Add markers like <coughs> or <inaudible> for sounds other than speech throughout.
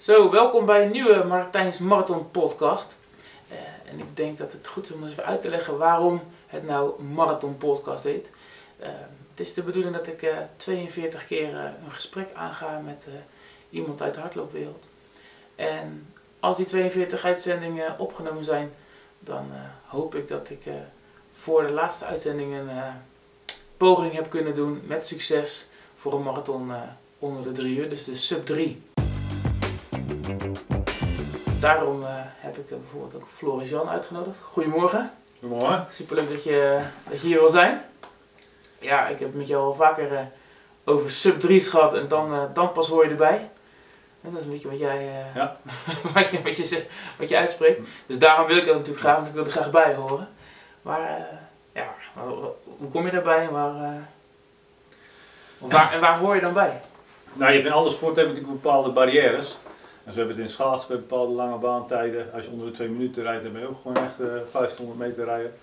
Zo, welkom bij een nieuwe Martijns Marathon podcast. Eh, en ik denk dat het goed is om eens even uit te leggen waarom het nou Marathon podcast heet. Eh, het is de bedoeling dat ik eh 42 keer eh, een gesprek aanga met iemand uit de hardloopwereld. En als die 42 uitzendingen opgenomen zijn, dan hoop ik dat ik voor de laatste uitzending een poging heb kunnen doen met succes voor een marathon onder de drie uur, dus de sub 3. Daarom eh, heb ik bijvoorbeeld ook Floris Jan uitgenodigd. Goedemorgen. Goedemorgen. Superleuk dat je, dat je hier wil zijn. Ja, ik heb met jou al vaker eh, over sub 3's gehad en dan, eh, dan pas hoor je erbij. En dat is een beetje wat jij, Ja. <laughs> wat, je, wat, je, wat je uitspreekt. Dus daarom wil ik dat natuurlijk graag, want ik wil er graag bij horen. Maar ja, hoe kom je daarbij en waar, waar, en waar hoor je dan bij? Nou, je hebt in alle sporten natuurlijk bepaalde barrières. En zo hebben we het in schaatsen bij bepaalde lange baantijden. Als je onder de twee minuten rijdt, dan ben je ook gewoon echt eh 1500 meter rijden.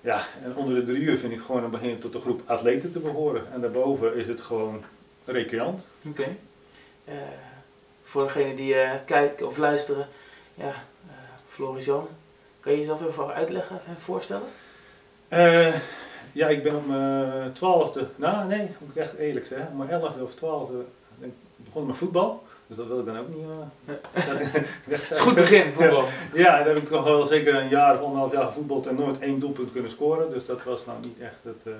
Ja, en onder de drie uur vind ik gewoon, dan begin tot de groep atleten te behoren. En daarboven is het gewoon recreant. Oké. Eh, voor degenen die eh, kijken of luisteren, ja, Floris Jan, kan je jezelf even uitleggen en voorstellen? Ja, ik ben om mijn twaalfde, nou nee, moet ik echt eerlijk zeggen, om mijn elfde of twaalfde begonnen met voetbal. Dus dat wil ik dan ook niet Het <laughs> is een goed begin, voetbal. Ja, daar heb ik nog wel zeker een jaar of anderhalf jaar gevoetbald en nooit één doelpunt kunnen scoren. Dus dat was nou niet echt het, eh,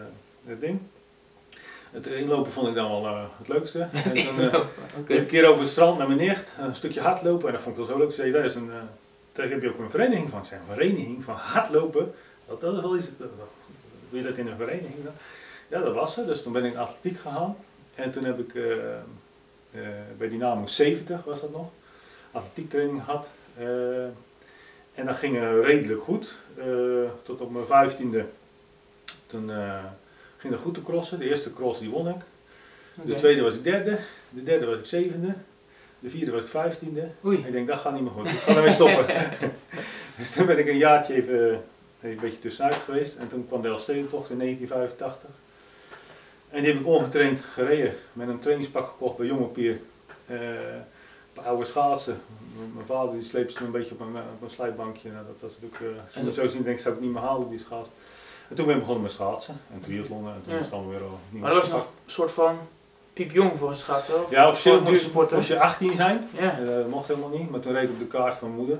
het ding. Het inlopen vond ik dan wel eh, het leukste. <laughs> En toen eh, Oké. heb ik een keer over het strand naar mijn nicht, een stukje hardlopen. En dat vond ik wel zo leuk. Ze zei, daar, is een, eh, daar heb je ook een vereniging van. Ik een vereniging van hardlopen? Dat, dat is wel iets, dat, dat- wil je dat in een vereniging dan? Ja, dat was ze. Dus toen ben ik in atletiek gegaan. En toen heb ik eh, eh, bij Dynamo 70 was dat nog, atletiektraining gehad. Eh, en dat ging eh, redelijk goed. Eh, tot op mijn vijftiende. Toen eh, ging het goed te crossen. De eerste cross die won ik. De tweede was ik derde. De derde was ik zevende. De vierde was ik vijftiende. Oei. Ik denk, dat gaat niet meer goed. Ik ga ermee stoppen. <laughs> dus toen ben ik een jaartje even eh, een beetje tussenuit geweest. En toen kwam de Elfstedentocht in 1985. En die heb ik ongetraind gereden. Met een trainingspak gekocht bij Jonge Pier. Eh, bij oude schaatsen. Mijn vader die sleepte toen een beetje op een, op een slijpbankje. Nou, dat was natuurlijk, eh, als je En- het zo zien, denk ik, zou ik niet meer halen die schaats. En toen ben ik begonnen met schaatsen en triathlonnen. En toen Ja. was het weer al niet Maar dat was nog een soort van piepjong voor een schaatser. of Ja, officieel moest, moest je 18 zijn. Ja. Eh, dat mocht helemaal niet, maar toen reed ik op de kaart van mijn moeder.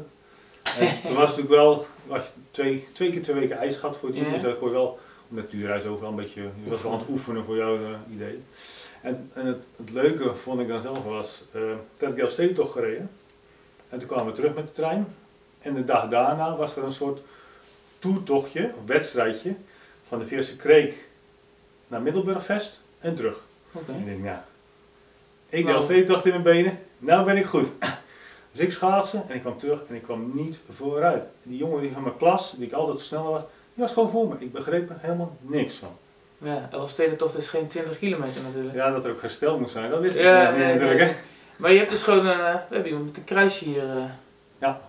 En <laughs> toen was het natuurlijk wel, was je twee, twee keer twee weken ijs gehad voor die, Ja. dus dat kon je wel, de reis overal een beetje, je was wel aan het <laughs> oefenen voor jouw eh, idee. En, en het, het leuke vond ik dan zelf was, eh dat ik de toch gereden. En toen kwamen we terug met de trein. En de dag daarna was er een soort toertochtje, een wedstrijdje, van de Veerse Kreek naar Middelburgvest en terug. En ik denk, nou, ik Nou. had steektocht in mijn benen, nou ben ik goed. <clears throat> Dus ik schaatsen en ik kwam terug en ik kwam niet vooruit. Die jongen die van mijn klas, die ik altijd sneller was, die was gewoon voor me. Ik begreep er helemaal niks van. Ja, Elfstedentocht is geen 20 kilometer natuurlijk. Ja, dat er ook hersteld moest zijn, dat wist ik Ja, niet nee, natuurlijk. nee. Hè? Maar je hebt dus gewoon, eh, we hebben iemand met een kruisje hier. eh. Ja.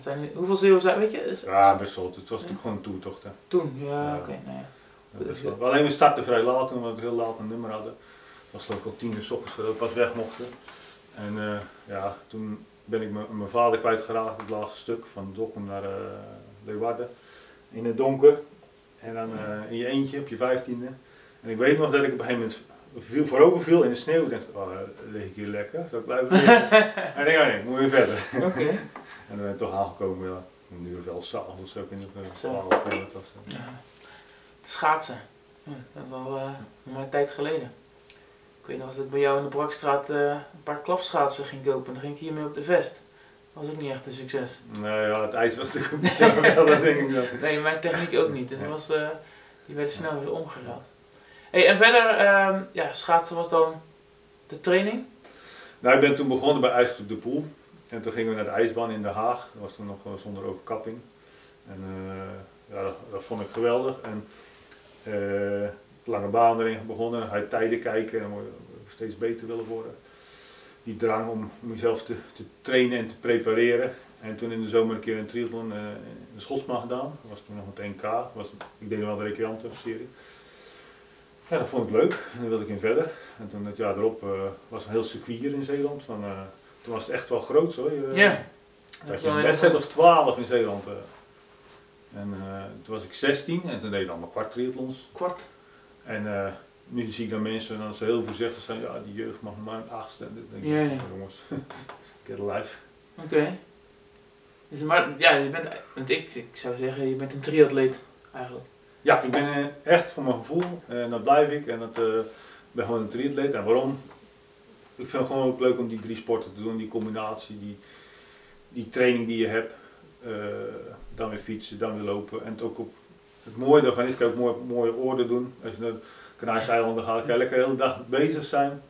Zijn, hoeveel zeeuwen zijn, weet je? Is- Ja, best wel. Het was natuurlijk gewoon een toertocht. Hè. Toen, ja, Ja. oké. nou ja. Dat is wel- Alleen we startten vrij laat, omdat we heel laat een nummer hadden. Het was geloof ik al tien uur s ochtends voordat we pas weg mochten. En eh, ja, toen ben ik mijn- mijn vader kwijtgeraakt, het laatste stuk, van Dokkum naar eh Leeuwarden. In het donker. En dan eh, in je eentje op je vijftiende. En ik weet nog dat ik op een gegeven moment viel, voorover viel in de sneeuw. Ik dacht, oh, lig ik hier lekker, zou ik blijven liggen? <laughs> en ik denk, oh nee, ik moet weer verder. Oké. En dan ben ik toch aangekomen, ja, een uur of elf s'avonds uur dat was. eh. Ja. Het schaatsen. Ja, dat is wel eh, een tijd geleden. Ik weet nog als ik bij jou in de Brakstraat eh, een paar klapschaatsen ging kopen. Dan ging ik hiermee op de vest. Dat was ook niet echt een succes. Nee, ja, het ijs was <laughs> wel, dat denk ik. Nee, mijn techniek ook niet. Dus dat was, eh, die werden snel weer omgeruild. Hey, en verder, ehm, ja, schaatsen was dan de training. Nou, ik ben toen begonnen bij IJsclub de Poel. En toen gingen we naar de ijsbaan in Den Haag. Dat was toen nog eh, zonder overkapping. En eh, ja, dat, dat vond ik geweldig. En lange baan erin begonnen. Je tijden kijken en steeds beter willen worden. Die drang om, jezelf te, te trainen en te prepareren. En toen in de zomer een keer een triathlon eh, in de Schotsman gedaan. Dat was toen nog met 1K. Dat Was, ik deed wel de recreantenserie. Ja, dat vond ik leuk. En daar wilde ik in verder. En toen het jaar erop eh, was een heel circuit hier in Zeeland. Van, eh, toen was het echt wel groot hoor. Je- Ja. Had je een wedstrijd of 12 in Zeeland. eh. En eh, toen was ik 16 en toen deed ik allemaal kwart triathlons. Kwart. En eh, nu zie ik dan mensen, dat ze heel voorzichtig zijn, ja die jeugd mag maar een achtste. En denk ik, Ja, ja. jongens, <laughs> get a life. Oké. Dus, maar ja, je bent, want ik, ik zou zeggen, je bent een triatleet eigenlijk. Ja, ik ben eh, echt voor mijn gevoel, en dat blijf ik, en dat eh, ben gewoon een triatleet. En waarom? Ik vind het gewoon ook leuk om die drie sporten te doen, die combinatie, die, die training die je hebt. eh, dan weer fietsen, dan weer lopen. En het, ook op, het mooie daarvan is, kan je ook mooie, mooie oorden doen. Als je de Canarische eilanden gaat, kan je lekker de hele dag bezig zijn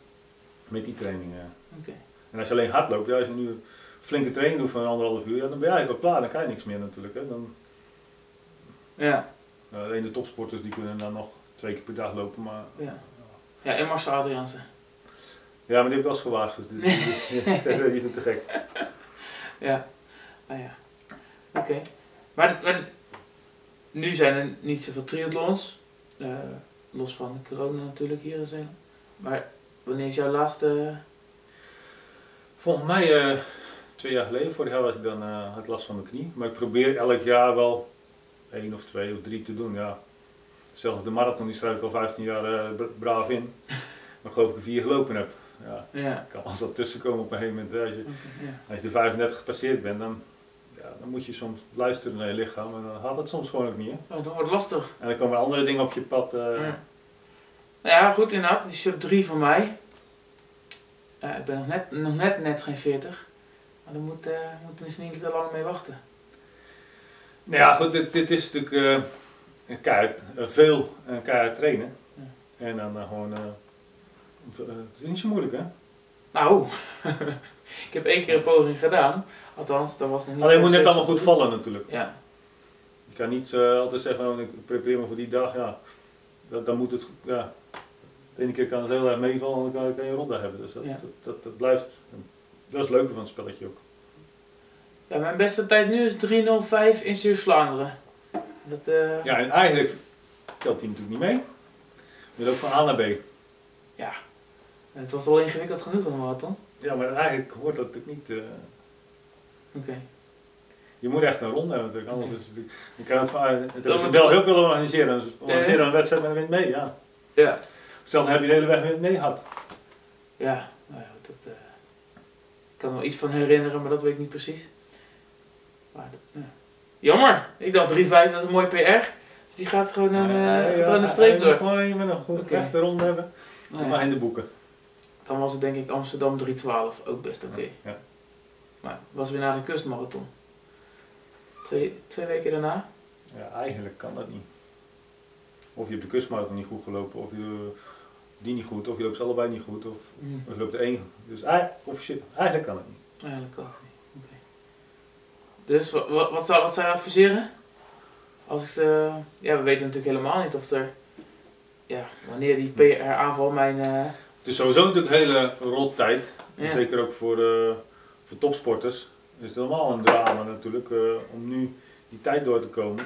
met die trainingen. Oké. En als je alleen hard loopt, ja, als je nu een flinke training doet van anderhalf uur, ja, dan ben je eigenlijk wel klaar, dan kan je niks meer natuurlijk. Hè. Dan, Ja, nou, alleen de topsporters die kunnen dan nog twee keer per dag lopen, maar ja. Ja, en Marcel Adriaanse. Ja, maar die heb ik eens gewaarschuwd. Dus dat is niet te gek. Ja. Ah ja. Oké. Maar, maar nu zijn er niet zoveel triathlons. eh, los van de corona natuurlijk hier in Zeeland. Maar wanneer is jouw laatste... Volgens mij, eh, twee jaar geleden, vorig jaar was ik dan, eh, had last van mijn knie. Maar ik probeer elk jaar wel één of twee of drie te doen. Ja. Zelfs de marathon die schrijf ik al 15 jaar eh, bra- braaf in. <laughs> Maar geloof ik er vier gelopen heb. Ja, Ja. kan wel eens wat tussenkomen op een gegeven moment. hè. Als je, Oké, ja. als je de 35 gepasseerd bent, dan, ja, dan moet je soms luisteren naar je lichaam. En dan gaat het soms gewoon ook niet. Hè. Oh, dat wordt lastig. En dan komen andere dingen op je pad. eh, Ja. Nou ja, goed inderdaad. Die sub 3 van mij. Ja, ik ben nog net, nog net, net geen 40. Maar daar moet, eh moet dus niet te lang mee wachten. Nou ja, goed, dit, dit is natuurlijk eh, een keihard, eh, veel en keihard trainen. Ja. En dan eh, gewoon, eh, eh, het is niet zo moeilijk hè. Nou, <laughs> ik heb één keer een poging gedaan. Althans, dat was nog niet... Alleen moet net allemaal goed vallen natuurlijk. Ja, Je kan niet eh, altijd zeggen, van, ik prepareer me voor die dag, ja. Dat, dan moet het, ja. De ene keer kan het heel erg meevallen en dan kan, je een ronde hebben. Dus dat, Ja. dat, dat, dat blijft, dat is het leuke van het spelletje ook. ja mijn beste tijd nu is 3.05 in Zuid-Vlaanderen. Dat, eh, Ja, en eigenlijk telt die natuurlijk niet mee. Je loopt van A naar B. Het was al ingewikkeld genoeg de marathon. Ja, maar eigenlijk hoort dat natuurlijk niet... eh, Oké. Je moet echt een ronde hebben natuurlijk, anders is het natuurlijk... Je kan het, van, het moet- wel heel veel organiseren, dus organiseren een wedstrijd met de wind mee, ja. Ja. Stel, dan heb je de hele weg wind mee gehad. Ja, nou ja, dat, eh, ik kan er wel iets van herinneren, maar dat weet ik niet precies. Maar, ja. Jammer! Ik dacht 3.5, dat is een mooi PR. Dus die gaat gewoon aan, eh, gaat aan de streep door. Gewoon je moet een goed Oké. rechte ronde hebben, Nou ja, maar in de boeken. dan was het denk ik Amsterdam 3.12, ook best oké. Ja. Maar was weer naar de kustmarathon. Twee, twee weken daarna. Ja, eigenlijk kan dat niet. Of je hebt de kustmarathon niet goed gelopen, of je die niet goed, of je loopt ze allebei niet goed, of, of je loopt er één. Dus officieel, eigenlijk kan het niet. Eigenlijk ook niet. Oké. Dus wa- wa- wat, zou, wat zou je adviseren? Als ik de, ja, we weten natuurlijk helemaal niet of er, ja, wanneer die PR-aanval mijn, eh, Het is sowieso natuurlijk een hele rot tijd. ja, Zeker ook voor, eh, voor topsporters. is het helemaal een drama natuurlijk eh, om nu die tijd door te komen.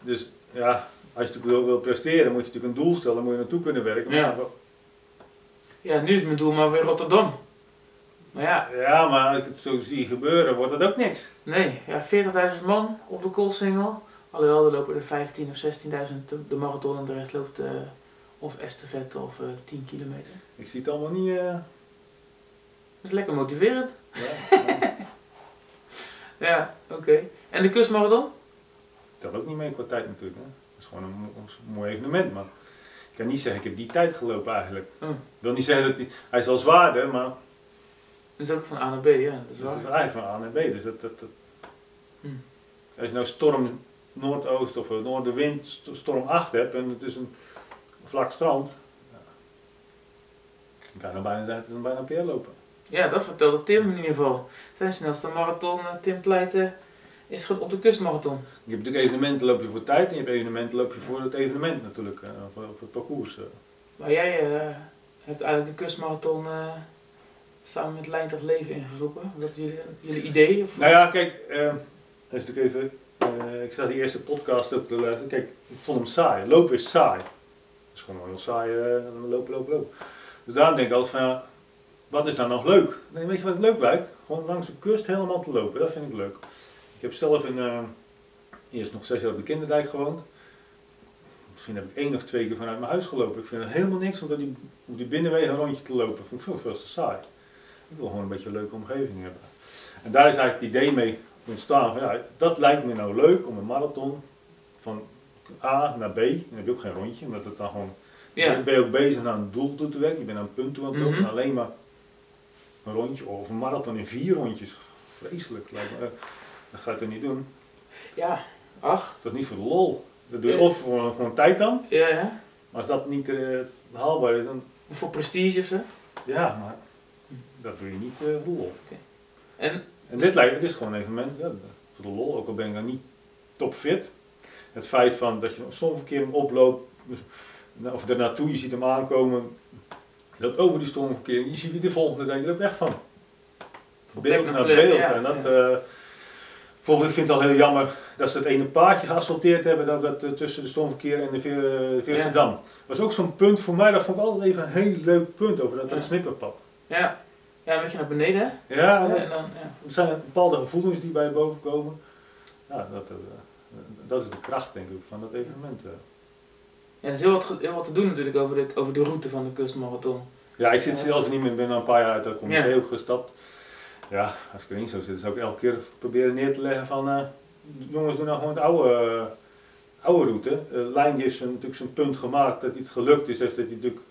Dus ja, als je natuurlijk wil, presteren, moet je natuurlijk een doel stellen, moet je naartoe kunnen werken. Maar Ja. ja, nu is mijn doel maar weer Rotterdam. Maar ja, ja, maar als ik het zo zie gebeuren, wordt dat ook niks. nee, ja, 40.000 man op de Koolsingel. Alhoewel, er lopen er 15 of 16.000 de, marathon en de rest loopt eh, of estafette of eh 10 kilometer. Ik zie het allemaal niet. eh, Dat is lekker motiverend. ja, ja. <laughs> Ja, oké. En de kustmarathon? telt ook niet mee qua tijd natuurlijk. Hè. Dat is gewoon een, mo- een mooi evenement. Maar ik kan niet zeggen, ik heb die tijd gelopen eigenlijk. Oh. Ik wil niet zeggen dat hij, hij is wel zwaarder, maar Dat is ook van A naar B, ja. Dat is waar. eigenlijk van A naar B. Dus dat, dat, dat- Hmm. Als je nou storm noordoost of een noordenwind, st- storm 8 hebt en het is een vlak strand, ja, dan kan je dan bijna, dan bijna per lopen. Ja, dat vertelde Tim in ieder geval. Zijn snelste marathon, eh, Tim Pleiten, is gewoon op de kustmarathon. Je hebt natuurlijk evenementen loop je voor tijd en je hebt evenementen loop je voor het evenement natuurlijk, eh, voor, voor het parcours. eh. Maar jij eh, hebt eigenlijk de kustmarathon eh, samen met Lijntag Leven ingeroepen. Wat is jullie, jullie idee? Of? Nou ja, kijk, eh, dat is natuurlijk even, eh, ik zat die eerste podcast ook te luisteren. Kijk, ik vond hem saai. Lopen is saai. Het is gewoon heel saai, eh, lopen, lopen, lopen. Dus daarom denk ik altijd van, ja, wat is dan nog leuk? Nee, weet je wat leuk lijkt? Gewoon langs de kust helemaal te lopen, dat vind ik leuk. Ik heb zelf in, uh, eerst nog zes jaar op de Kinderdijk gewoond. Misschien heb ik één of twee keer vanuit mijn huis gelopen. Ik vind het helemaal niks om die, op die binnenwegen een rondje te lopen. Ik vind het veel, veel te saai. Ik wil gewoon een beetje een leuke omgeving hebben. En daar is eigenlijk het idee mee ontstaan. Van, ja, dat lijkt me nou leuk om een marathon van A naar B. En dan heb je ook geen rondje, omdat het dan gewoon. Ja. ben je ook bezig naar een doel toe te werken. Je bent aan een punt toe aan het lopen. Mhm. Alleen maar een rondje of een marathon in vier rondjes. Vreselijk. Lijkt me, dat ga je toch niet doen? Ja, ach. Dat is niet voor de lol. Dat doe je of voor, voor een tijd dan. Ja, ja. Maar als dat niet uh, haalbaar is, dan... Voor prestige of zo? Ja, maar dat doe je niet uh, voor de lol. En? en dit lijkt, het is gewoon een evenement, ja, voor de lol, ook al ben ik dan niet topfit. Het feit van dat je soms een keer oploopt, dus, of er naartoe, je ziet hem aankomen, je loopt over die stormverkeer, je ziet wie de volgende dag, je loopt echt van beeld naar beeld. en dat, ja. uh, Bijvoorbeeld, ik vind het al heel jammer dat ze het ene paardje geasfalteerd hebben dat, dat, uh, tussen de stormverkeer en de Veerse Dat was ook zo'n punt voor mij, dat vond ik altijd even een heel leuk punt over dat, dat snipperpad. Ja. ja, een beetje naar beneden. Ja, en dan, ja. er zijn bepaalde gevoelens die bij je boven komen. Ja, dat, uh, dat is de kracht denk ik van dat evenement. Ja, er is heel wat, heel wat te doen natuurlijk over de, over de route van de kustmarathon. Ja, ik zit zelf niet meer, ik ben al een paar jaar uit de comité ook gestapt. Ja, als ik erin zou zitten, zou ik elke keer proberen neer te leggen van, uh, jongens doen nou gewoon het oude, uh, oude route. Uh, Lijn heeft zijn, natuurlijk zijn punt gemaakt dat het gelukt is, heeft dat hij natuurlijk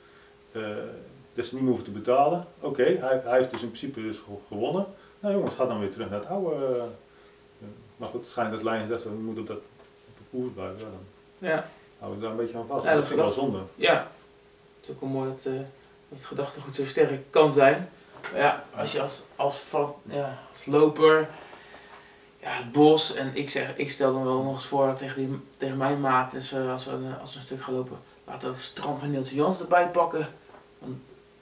dat ze niet meer hoeven te betalen. Oké, hij, hij, heeft dus in principe dus gewonnen. Nou jongens, ga dan weer terug naar het oude. maar goed, het schijnt dat Lijn zegt, we moeten op dat op de koers blijven. Ja, dan ja. Houden we daar een beetje aan vast. Ja, dat ik wel zonde. Ja, het is ook wel mooi dat, dat het gedachtegoed zo sterk kan zijn ja, als je als, als, van, ja, als loper, ja, het bos, en ik, zeg, ik stel dan wel nog eens voor tegen, die, tegen mijn maat, dus, uh, als, we, als we een stuk gaan lopen, laten we Stramp en Niels Jans erbij pakken. Want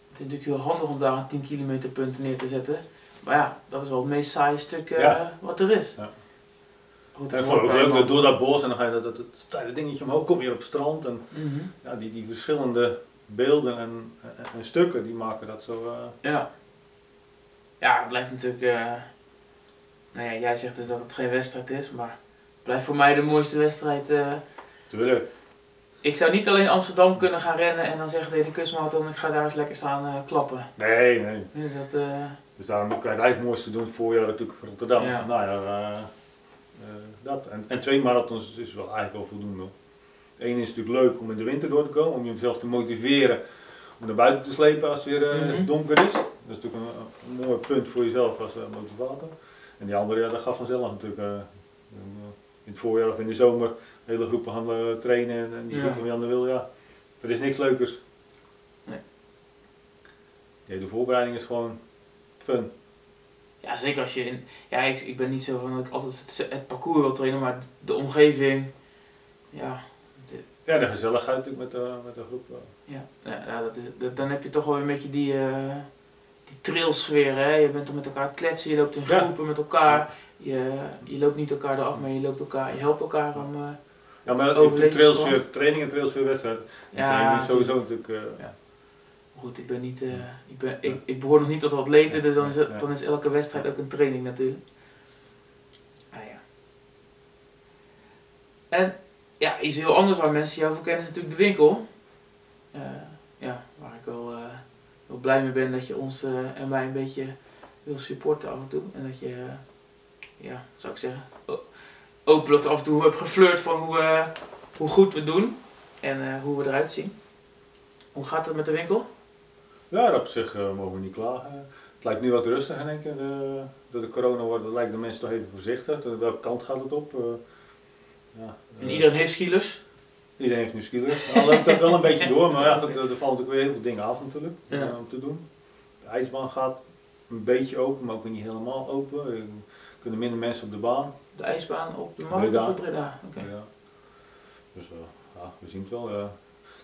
het is natuurlijk heel handig om daar een 10 kilometer punt neer te zetten. Maar ja, dat is wel het meest saaie stuk uh, wat er is. Ja. Goed, en ook leuk, door dat bos en dan ga je dat, dat, dat, dingetje omhoog, kom je weer op het strand. En mm -hmm. ja, die, die verschillende beelden en, en, en, stukken, die maken dat zo... Uh, ja ja, het blijft natuurlijk. Uh, nou ja, jij zegt dus dat het geen wedstrijd is, maar het blijft voor mij de mooiste wedstrijd. Uh, Tuurlijk. Ik zou niet alleen Amsterdam kunnen gaan rennen en dan zeggen tegen de kustmarathon, ik ga daar eens lekker staan klappen. Nee, nee. Dus, dat, dus daarom kan je het eigenlijk mooiste doen voor jou natuurlijk Rotterdam. Ja. Nou ja, dat. En, en twee marathons is wel eigenlijk wel voldoende. Eén is natuurlijk leuk om in de winter door te komen, om jezelf te motiveren om naar buiten te slepen als het weer mm donker is. Dat is natuurlijk een, een, mooi punt voor jezelf als uh, motivator. En die andere, ja, dat gaf vanzelf natuurlijk. Uh, in het voorjaar of in de zomer hele groepen gaan trainen en, die groep van Jan de Wil, ja. Er is niks leukers. Nee. De hele voorbereiding is gewoon fun. Ja, zeker als je in. Ja, ik, ik ben niet zo van dat ik altijd het, het parcours wil trainen, maar de omgeving. Ja, ja, de gezelligheid natuurlijk met de, met de groep. Ja, ja dat is, dan heb je toch wel een beetje die, uh, die trailsfeer. Hè? Je bent toch met elkaar kletsen, je loopt in groepen met elkaar. Je, je loopt niet elkaar eraf, maar je loopt elkaar, je helpt elkaar om. Uh, ja, maar de trailsfeer, training en trailsfeer wedstrijd. Ja, training sowieso natuurlijk. Uh, ja. Goed, ik ben niet, ik, ben, ik, ik behoor nog niet tot wat atleten, dus dan is, dan is elke wedstrijd ook een training natuurlijk. Ah ja. En ja, iets heel anders waar mensen jou voor kennen is natuurlijk de winkel. Uh, ja, waar ik wel, uh, wel blij mee ben dat je ons en mij een beetje wil supporten af en toe. En dat je, ja, zou ik zeggen, openlijk af en toe hebt geflirt van hoe, hoe goed we doen en hoe we eruit zien. Hoe gaat het met de winkel? Ja, op zich mogen we niet klagen. Het lijkt nu wat rustiger, denk ik. De, door de corona worden, lijkt de mensen toch even voorzichtig. Welke kant gaat het op? Ja, en iedereen heeft skilers? Iedereen heeft nu skilers. Al loopt dat wel een beetje <laughs> door, maar ja, er vallen natuurlijk weer heel veel dingen af natuurlijk ja. Eh, om te doen. De ijsbaan gaat een beetje open, maar ook niet helemaal open. Er kunnen minder mensen op de baan. De ijsbaan op de markt of op Breda? Okay. Ja. Dus ja, we zien het wel.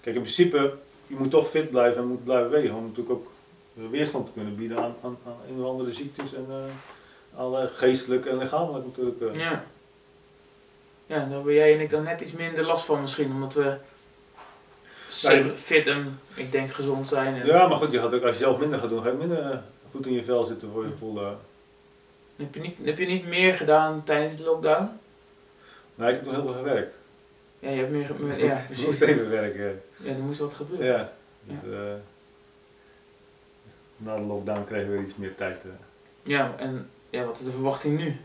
Kijk, in principe, je moet toch fit blijven en moet blijven wegen om natuurlijk ook weerstand te kunnen bieden aan, aan, aan een of andere ziektes en uh, alle geestelijke en lichamelijk natuurlijk. Ja. Ja, daar hebben jij en ik dan net iets minder last van misschien, omdat we fit en ik denk gezond zijn. En Ja, maar goed, je had ook, als je zelf minder gaat doen, ga je minder eh, goed in je vel zitten voor je voel. eh. heb, je niet, heb je niet meer gedaan tijdens de lockdown? Nou, ik heb toen heel veel gewerkt. Ja, je hebt meer... <laughs> ja, moest even werken. Ja, er moest wat gebeuren. Ja. Dus, eh, na de lockdown kregen we iets meer tijd. eh. Ja, en ja, wat is de verwachting nu?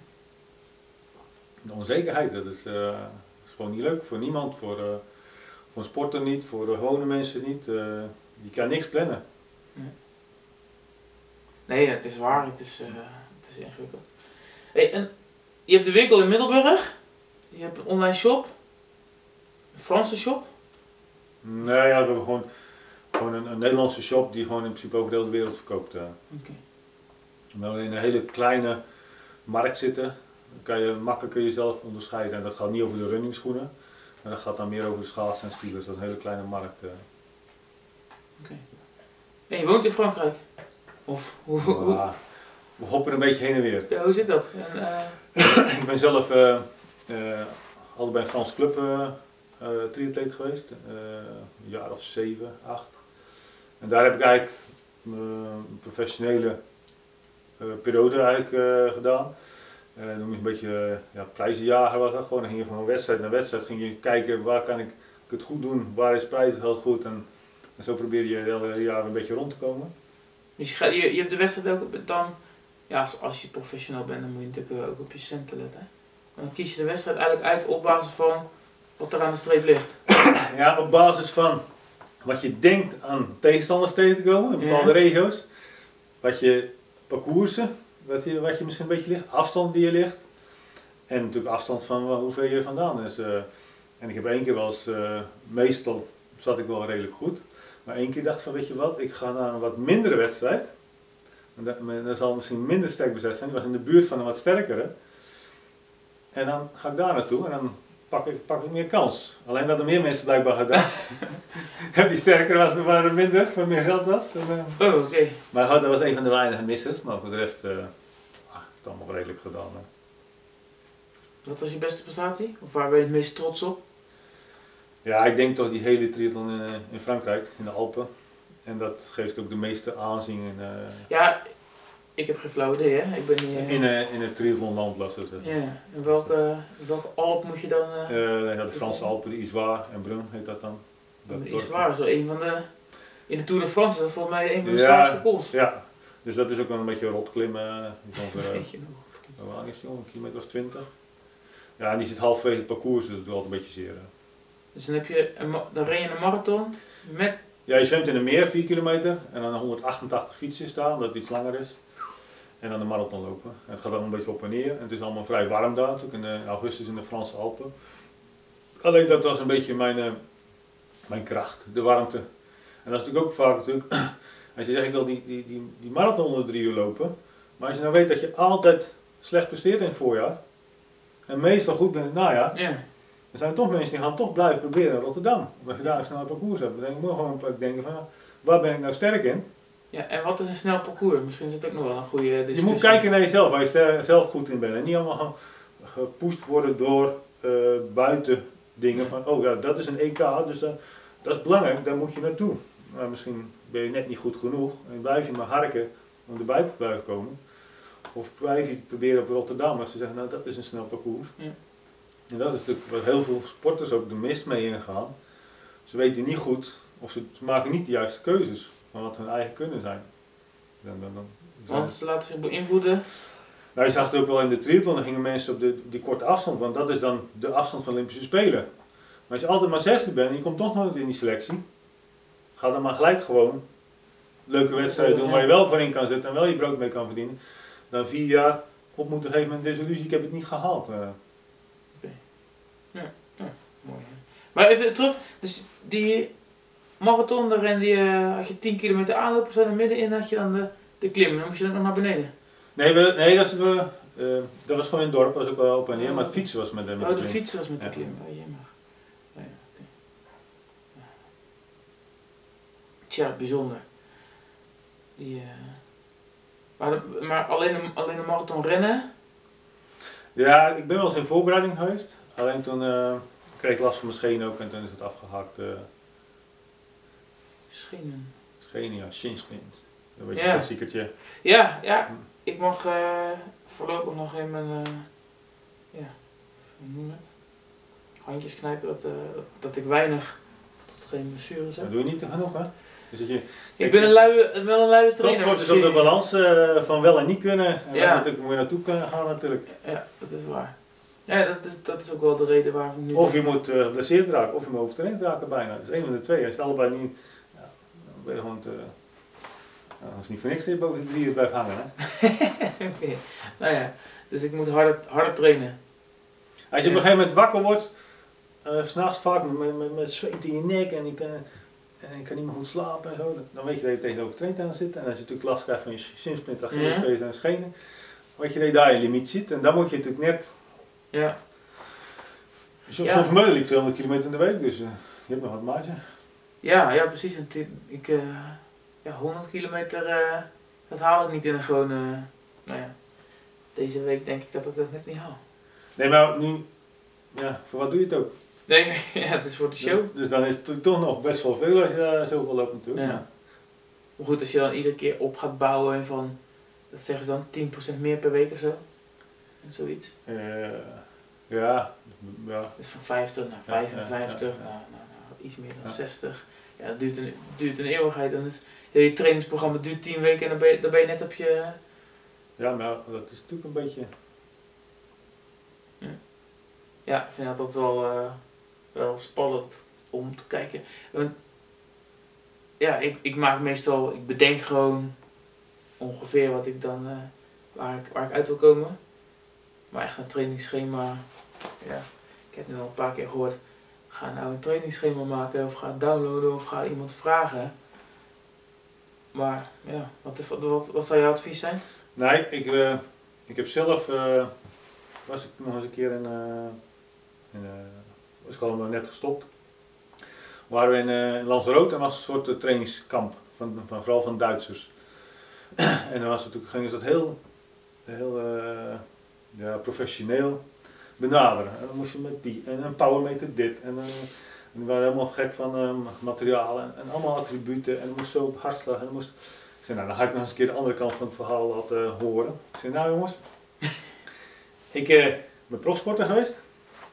De onzekerheid, dat is, eh, is gewoon niet leuk voor niemand. Voor, voor een sporter niet, voor de gewone mensen niet. je kan niks plannen. Nee, het is waar. Het is, het is ingewikkeld. Hey, en je hebt de winkel in Middelburg. Je hebt een online shop. Een Franse shop. Nee, ja, we hebben gewoon, gewoon een, een Nederlandse shop die gewoon in principe over de hele wereld verkoopt. eh. Oké. We in een hele kleine markt zitten, dan kan je makkelijk jezelf onderscheiden. En dat gaat niet over de runningschoenen, maar dat gaat dan meer over de schaatsen en skilers. Dat is een hele kleine markt. eh. En je woont in Frankrijk. Of hoe, Ja, we hoppen een beetje heen en weer. ja, hoe zit dat? En, eh, Ik ben zelf eh, altijd bij een Frans club eh eh, triatleet geweest, eh, een jaar of zeven, acht. En daar heb ik eigenlijk een professionele eh, periode eigenlijk gedaan. Eh noem een beetje ja, prijzenjager was dat gewoon. Ging je van wedstrijd naar wedstrijd, ging je kijken waar kan ik het goed doen, waar is prijzengeld goed. En, en zo probeer je het hele jaar een beetje rond te komen. dus je, gaat, je, hebt de wedstrijd ook dan... Ja, als, als je professioneel bent, dan moet je natuurlijk ook op je centen letten. En dan kies je de wedstrijd eigenlijk uit op basis van wat er aan de streep ligt. <coughs> Ja, op basis van wat je denkt aan tegenstanders tegen te komen in bepaalde Ja. regio's. Wat je parcoursen, wat je, wat je misschien een beetje ligt, afstand die je ligt. En natuurlijk afstand van wa- hoe ver je vandaan is. eh. en ik heb één keer wel eens, eh, meestal zat ik wel redelijk goed. Maar één keer dacht ik van, weet je wat, ik ga naar een wat mindere wedstrijd. En dat, zal misschien minder sterk bezet zijn. Die was in de buurt van een wat sterkere. En dan ga ik daar naartoe en dan pak ik, pak ik meer kans. Alleen dat er meer mensen blijkbaar gedaan. <laughs> die sterker was, maar waar er minder, wat meer geld was. En, eh, Oh, oké. maar dat was een van de weinige missers, maar voor de rest, eh ah, het allemaal redelijk gedaan. hè. Wat was je beste prestatie? Of waar ben je het meest trots op? Ja, ik denk toch die hele triathlon in, eh, in Frankrijk, in de Alpen. En dat geeft ook de meeste aanzien Ja, ik heb geen flauw idee, hè. Ik ben niet... in, eh, in het triathlonland, zeggen. Ja, en welke, welke Alp moet je dan... eh Eh, ja, de Franse Alpen, de Issoire en Brun heet dat dan. Dat dat is zo een van de... In de Tour de France is dat volgens mij een van de Ja. zwaarste kools. Ja, dus dat is ook wel een beetje rot klimmen. Die komt, Weet je nog. Hoe lang is die? Een kilometer of 20? Ja, en die zit halverwege het parcours, dus dat doet altijd een beetje zeer. hè. Dus dan, heb je een, dan ren je een marathon met... Ja, je zwemt in een meer, 4 kilometer, en dan 188 fietsen staan, dat het iets langer is. En dan de marathon lopen. En het gaat allemaal een beetje op en neer. En het is allemaal vrij warm daar, natuurlijk in eh, augustus in de Franse Alpen. Alleen dat was een beetje mijn, eh, mijn kracht, de warmte. En dat is natuurlijk ook vaak natuurlijk, <clears throat> als je zegt ik wil die, die, die, die marathon onder drie uur lopen. Maar als je nou weet dat je altijd slecht presteert in het voorjaar, en meestal goed bent in het najaar, Ja, er zijn toch mensen die gaan toch blijven proberen in Rotterdam. Omdat je daar een snel parcours hebt. Dan denk ik, gewoon denken van, waar ben ik nou sterk in? Ja, en wat is een snel parcours? Misschien is het ook nog wel een goede discussie. Je moet kijken naar jezelf, waar je zelf goed in bent. En niet allemaal gepusht worden door eh, buiten dingen van, oh ja, dat is een EK, dus dat, dat is belangrijk, daar moet je naartoe. Maar misschien ben je net niet goed genoeg en blijf je maar harken om erbij te blijven komen. Of blijf je proberen op Rotterdam, als ze zeggen, nou dat is een snel parcours. Ja. En dat is natuurlijk wat heel veel sporters ook de mist mee ingaan. Ze weten niet goed, of ze, ze maken niet de juiste keuzes van wat hun eigen kunnen zijn. Dan, dan, dan, Want ze laten zich beïnvloeden. nou, je zag het ook wel in de triathlon, dan gingen mensen op de, die korte afstand, want dat is dan de afstand van de Olympische Spelen. Maar als je altijd maar zesde bent en je komt toch nooit in die selectie, ga dan maar gelijk gewoon leuke wedstrijden doen waar je wel voor in kan zetten en wel je brood mee kan verdienen. Dan vier jaar op moeten geven met desillusie, ik heb het niet gehaald. eh. Mooi. hè. Maar even terug, dus die marathon, daar rende je, had je 10 kilometer aanlopen, zo naar middenin had je dan de, de klim. Dan moest je dan nog naar beneden. Nee, we, nee dat, is, we, eh, dat was gewoon in het dorp, dat was ook wel op en neer, maar het fietsen was met, met Oh, de fiets was met de Ja. klim. Oh, jemig. Oh, ja. Ja. Tja, bijzonder. Die, eh, maar, de- maar alleen, een, alleen een marathon rennen? Ja, ik ben wel eens in voorbereiding geweest. Alleen toen eh, kreeg ik last van mijn scheen ook en toen is het afgehakt. Schenen. Ja, shinsprint. Dat weet je, Ja. een klassiekertje. Ja, ja. Ik mag eh, voorlopig nog in mijn, eh, ja, noem je het? Handjes knijpen dat, eh, dat, ik weinig tot geen blessures heb. Dat doe je niet te genoeg, hè? Dus dat je, Ik ben een luie, wel een luie trainer. Topsport is op de balans van wel en niet kunnen. En Ja. waar natuurlijk moet je naartoe kunnen gaan natuurlijk. Ja, dat is waar. Ja, dat is, dat is ook wel de reden waarom nu... Of je moet geblesseerd raken, of je moet overtraind raken bijna. Dat is één van de twee. Als het allebei niet, ben je gewoon te... Nou, dat is niet voor niks dat je boven de drieën blijft hangen, hè? <laughs> Nou ja, dus ik moet harder, harder trainen. Als je op een gegeven moment wakker wordt, eh, 's s'nachts vaak met, met, met zweet in je nek en je, kan, en je kan niet meer goed slapen en zo, dan weet je dat je tegen de overtraind aan zit. En als je natuurlijk last krijgt van je shinsplint, Achillespees en schenen, weet je dat je daar je limiet zit. En dan moet je natuurlijk net... Ja, Zo'n Ja. zo Vermeulen liep 200 kilometer in de week, dus eh, je hebt nog wat marge. Ja, ja precies. Ik, eh, ja, 100 kilometer, eh, dat haal ik niet in een gewone... nou ja, deze week denk ik dat ik dat net niet haal. Nee, maar nu, ja, voor wat doe je het ook? Nee, <laughs> ja, het is voor de show. Dus dan is het toch nog best wel veel als je daar zoveel loopt natuurlijk. Ja. Maar goed, als je dan iedere keer op gaat bouwen van, dat zeggen ze dan, 10% meer per week of zo. En zoiets. Eh, ja, ja, Dus van 50 naar Ja, ja, 55, ja, ja. naar, naar, naar iets meer dan Ja. 60. Ja, dat duurt een, duurt een eeuwigheid. En is, je trainingsprogramma duurt 10 weken en dan ben je, dan ben je net op je... ja, maar dat is natuurlijk een beetje... Ja, ik vind dat altijd wel, eh, wel spannend om te kijken. Want, ja, ik, ik maak meestal, ik bedenk gewoon ongeveer wat ik dan, eh, waar, ik, waar ik uit wil komen. Maar echt een trainingsschema, ja, ik heb nu al een paar keer gehoord, ga nou een trainingsschema maken of ga downloaden of ga iemand vragen. Maar ja, wat, wat, wat, zou jouw advies zijn? Nee, ik, eh, ik heb zelf, eh, was ik nog eens een keer in, eh in was ik net gestopt. Waren we in, in Lanzarote en was een soort trainingskamp, van, van, vooral van Duitsers. <clears throat> en dan was natuurlijk, gingen ze dat heel, heel ja, professioneel benaderen. En dan moest je met die, en een powermeter dit, en, eh, en die waren helemaal gek van eh, materialen en, allemaal attributen en moest zo op hartslag en het moest... Ik zei, nou, dan ga ik nog eens een keer de andere kant van het verhaal laten horen. Ik zei, nou jongens, <laughs> ik eh, ben profsporter geweest.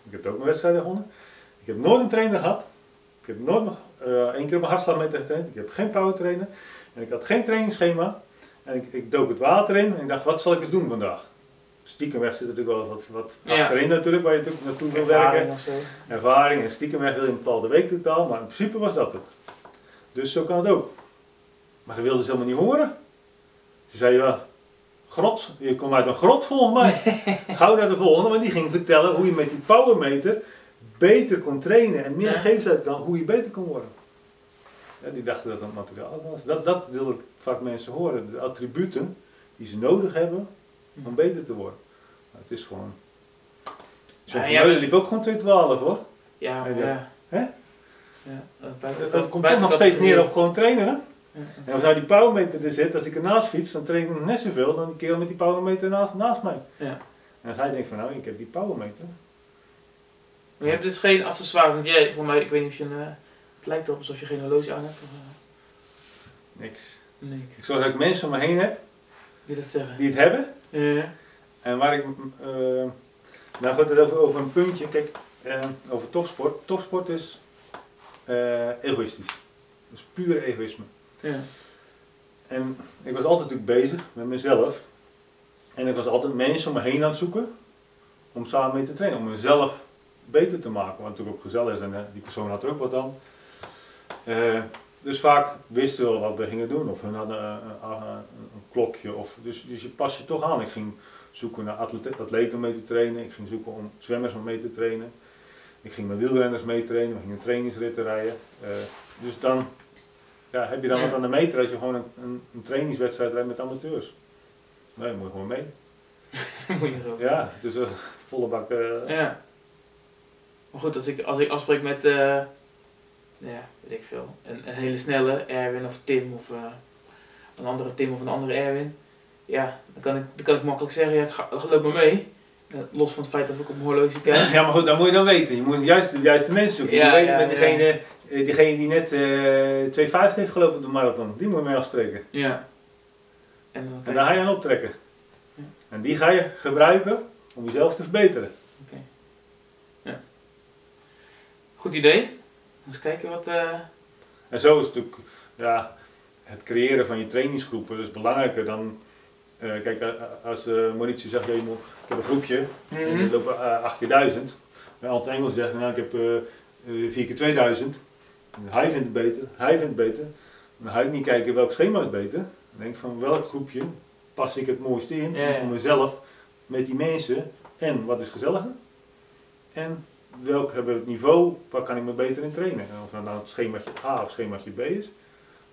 Ik heb ook mijn wedstrijden gewonnen. Ik heb nooit een trainer gehad. Ik heb nooit uh, één keer op mijn hartslagmeter getraind. Ik heb geen powertrainer. En ik had geen trainingsschema. En ik, ik dook het water in en ik dacht, wat zal ik eens doen vandaag? Stiekenweg zit natuurlijk wel wat, wat Ja. achterin natuurlijk, waar je natuurlijk naartoe wil werken Ervaring of zo? ervaring en stiekemweg wil je een bepaalde week totaal, maar in principe was dat het. Dus zo kan het ook. Maar dat wilde ze helemaal niet horen. Ze zei, ja, grot, je komt uit een grot volgens mij. <laughs> Gauw naar de volgende, maar die ging vertellen hoe je met die powermeter beter kon trainen en meer Ja. gegevens uit kan, hoe je beter kon worden. Ja, die dachten dat dat materiaal was. Dat, dat wilden vaak mensen horen, de attributen die ze nodig hebben om beter te worden. Maar het is gewoon... Zo'n Ja, maar- liep ook gewoon 212 hoor. Ja, maar Ja. Hè? Ja, dat komt toch nog steeds neer op gewoon trainen, hè? En als nou die powermeter er zit, als ik ernaast fiets, dan train ik nog net zoveel dan die kerel met die powermeter naast, naast mij. Ja. En als hij denkt van, nou, ik heb die powermeter. Maar je hebt dus geen accessoires, want jij, voor mij, ik weet niet of je een, eh, het lijkt erop alsof je geen horloge aan hebt. Of, eh, Niks. nee, Ik zorg dat ik mensen om me heen heb wie dat zeggen. die het hebben. Ja. En waar ik, eh nou gaat het over, over een puntje, kijk, eh, over topsport. Topsport is eh, egoïstisch. Dat is puur egoïsme. ja. En ik was altijd natuurlijk bezig met mezelf. En ik was altijd mensen om me heen aan het zoeken om samen mee te trainen. Om mezelf beter te maken. Wat natuurlijk ook gezellig is en eh, die persoon had er ook wat aan. Eh, dus vaak wisten we wat we gingen doen. Of hun hadden eh, een, een, een klokje. Of, dus, dus je pas je toch aan. Ik ging zoeken naar atlete- atleten om mee te trainen. Ik ging zoeken om zwemmers om mee te trainen. Ik ging met wielrenners mee trainen. We gingen trainingsritten rijden. Eh, dus dan ja, heb je dan Ja. wat aan de meter als je gewoon een, een, een trainingswedstrijd rijdt met amateurs. Nee, moet je gewoon mee. <laughs> Moet je zo. Ja, dus eh, volle bak. eh, Ja. Maar goed, als ik, als ik afspreek met, ja, weet ik veel, een, een hele snelle Erwin of Tim of een andere Tim of een andere Erwin, ja, dan kan ik, dan kan ik makkelijk zeggen, ja, ik ga, loop maar mee. Los van het feit dat ik op mijn horloge kijk. Ja, maar goed, dat moet je dan weten. Je moet juist de juiste mensen zoeken. Je Ja, moet weten ja, met ja. degene Eh, Diegene die net eh 2,50 heeft gelopen op de marathon, die moet je mee afspreken. Ja. En dan En daar ga je aan optrekken. Ja. En die ga je gebruiken om jezelf te verbeteren. Goed idee. Eens kijken wat... eh, En zo is het natuurlijk, ja, het creëren van je trainingsgroepen is belangrijker dan, eh, kijk, eh, als uh, Mauricio zegt, ja, je moet, ik heb een groepje, en mhm. die lopen uh, 8 keer 1000. En Ant Engels zegt, nou, ik heb eh, eh, 4 keer 2000. En hij vindt het beter, hij vindt het beter. Dan ga ik niet kijken welk schema is beter. Dan denk ik van welk groepje pas ik het mooiste in Ja, ja. voor mezelf, met die mensen. En wat is gezelliger? En welk hebben we het niveau, waar kan ik me beter in trainen? En of dat nou het schemaatje A of schemaatje B is,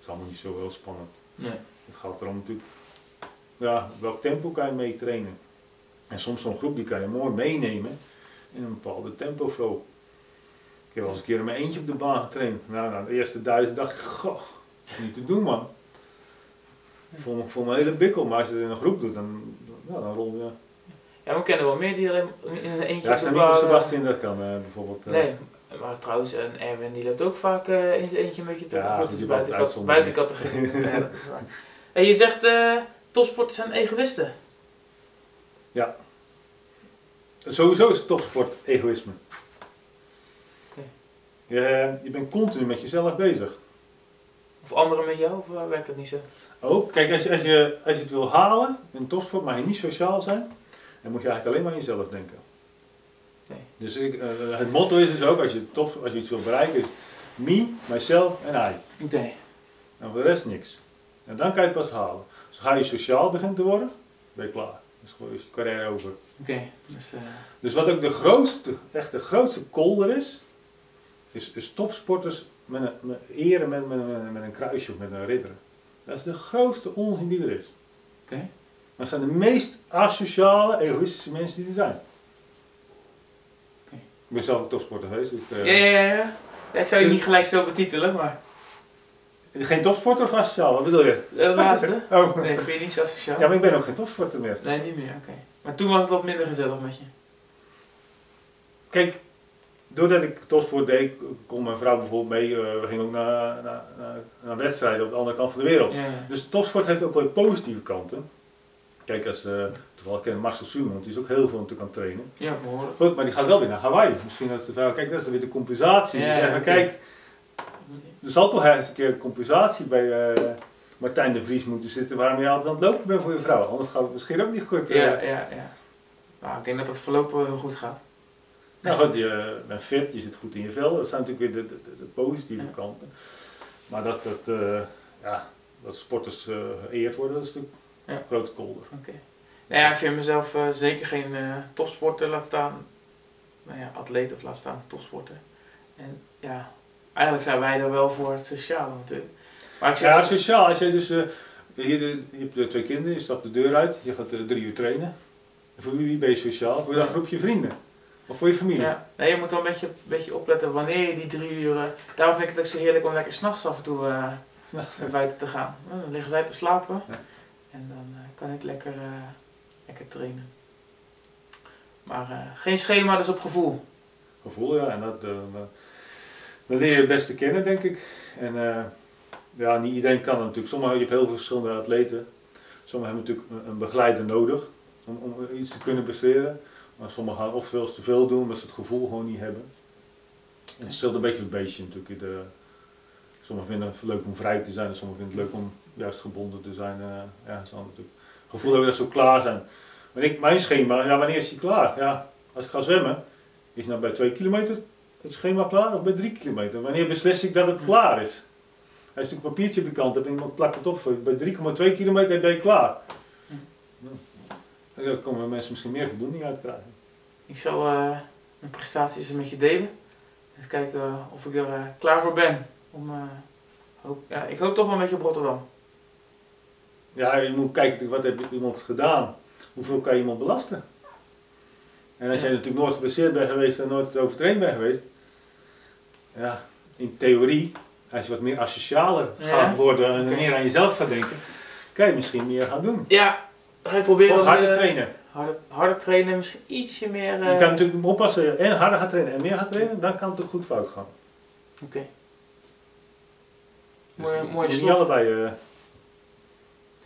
is allemaal niet zo heel spannend. Nee. Het gaat erom natuurlijk, ja, welk tempo kan je mee trainen. En soms zo'n groep die kan je mooi meenemen in een bepaalde tempo flow. Ik heb wel eens een keer in mijn eentje op de baan getraind. Nou, na de eerste duizend dacht ik, goh, dat is niet te doen man. Ik voel me, me een hele bikkel, maar als je het in een groep doet, dan, nou, dan rol je. Ja, we kennen wel meer die er in, een eentje Ja, op de baan, eh, Sebastian dat kan eh, bijvoorbeeld. eh, Nee, maar trouwens, en Erwin die loopt ook vaak eh, in zijn eentje een beetje te Ja, goed, buiten, kat- uitzondering. buiten categorie. <laughs> ja, dat is waar. En je zegt, eh topsporters zijn egoïsten. Sowieso is topsport egoïsme. Je, je bent continu met jezelf bezig. Of anderen met jou, of eh, werkt dat niet zo? Ook, kijk, als je, als, je, als je het wil halen in topsport, mag je niet sociaal zijn. Dan moet je eigenlijk alleen maar aan jezelf denken. Nee. Dus ik, eh, het motto is dus ook, als je, top, als je iets wil bereiken, is me, myself en I. Oké. En voor de rest niks. En dan kan je het pas halen. Dus ga je sociaal beginnen te worden, ben je klaar. Dus gewoon is je carrière over. Oké. Dus, eh, Dus wat ook de grootste, echt de grootste kolder is, is, is topsporters met een, met, eren met, met, met, met een kruisje of met een ridder. Dat is de grootste onzin die er is. Oké. Maar het zijn de meest asociale, egoïstische mensen die er zijn. Ik ben zelf ook topsporter geweest. Dus, eh, ja, ja, ja, Ik zou je niet gelijk zo betitelen, maar Geen topsporter of asociaal, wat bedoel je? de laatste. <laughs> Oh. Nee, vind je niet zo sociaal? Ja, maar ik ben ook geen topsporter meer. Nee, niet meer, oké. Maar toen was het wat minder gezellig met je. Kijk, doordat ik topsport deed, kon mijn vrouw bijvoorbeeld mee. eh, we gingen ook naar, naar, naar, naar wedstrijden op de andere kant van de wereld. Ja, ja. Dus topsport heeft ook wel positieve kanten. Kijk, als, eh toevallig ken ik Marcel Suman, die is ook heel veel natuurlijk aan het trainen. ja behoorlijk. Goed, maar die gaat wel weer naar Hawaii. Misschien dat ze vrouw, kijk, dat is weer de compensatie. Ja, zeggen, kijk, er zal toch eens een keer een compensatie bij eh, Martijn de Vries moeten zitten waarom je altijd aan het lopen bent voor je vrouw. Anders gaat het misschien ook niet goed. eh. Ja, ja, ja. Nou, ik denk dat het voorlopig heel goed gaat. Nou goed, je bent fit, je zit goed in je vel. Dat zijn natuurlijk weer de, de, positieve Ja. kanten. Maar dat, dat, eh, ja, dat sporters geëerd worden, dat is natuurlijk Ja. een grote kolder. Oké. Ja, ik vind mezelf eh, zeker geen eh, topsporter, laat staan, nou ja, atleet of laat staan topsporter. En ja, eigenlijk zijn wij er wel voor het sociale natuurlijk. Maar ik zeg, Ja, sociaal. Als jij dus, eh, hier, de- je hebt twee kinderen, je stapt de deur uit, je gaat drie uur trainen. Voor wie, ben je sociaal? Voor dat Ja. groepje vrienden? Of voor je familie? ja, nee, je moet wel een beetje, beetje opletten wanneer je die drie uur... eh, daarom vind ik het ook zo heerlijk om lekker s'nachts af en toe eh, S'nachts, naar buiten te gaan. Dan liggen zij te slapen Ja. en dan kan ik lekker, lekker trainen. Maar eh, geen schema, dus op gevoel. Gevoel, ja. En dat, eh, dat leer je het beste kennen, denk ik. En eh, ja, niet iedereen kan het natuurlijk. Sommigen, je hebt heel veel verschillende atleten. Sommigen hebben natuurlijk een, begeleider nodig om, om iets te kunnen presteren. Maar sommigen gaan of veel te veel doen, omdat ze het gevoel gewoon niet hebben. En het verschilt een beetje het beestje natuurlijk. De, sommigen vinden het leuk om vrij te zijn, en sommigen vinden het leuk om juist gebonden te zijn. eh ja, dat is natuurlijk. Gevoel dat we dat zo klaar zijn. Maar ik, mijn schema, ja, wanneer is hij klaar? Ja, als ik ga zwemmen, is nou bij 2 kilometer het schema klaar of bij 3 kilometer? Wanneer beslis ik dat het klaar is? Als je een papiertje op de kant hebt en iemand plakt het op voor je, bij 3,2 kilometer ben je klaar. Hm. En daar komen mensen misschien meer voldoening uit krijgen. Ik zal eh, mijn prestaties met je delen. Eens kijken of ik er eh, klaar voor ben. Om, eh, hoop, ja, ik hoop toch wel een beetje op Rotterdam. Ja, je moet kijken, wat heeft iemand gedaan? Hoeveel kan je iemand belasten? En als jij natuurlijk nooit geblesseerd bent geweest en nooit overtraind bent geweest, ja, in theorie, als je wat meer asocialer gaat worden en meer aan jezelf gaat denken, kan je misschien meer gaan doen. Ja, ga ik proberen. Of harder eh, trainen. Harder, harder trainen, misschien ietsje meer. eh, Je kan natuurlijk oppassen en harder gaan trainen en meer gaan trainen, dan kan het ook goed fout gaan. Oké. Dus Mooi, je mooi moet niet slot. allebei, eh,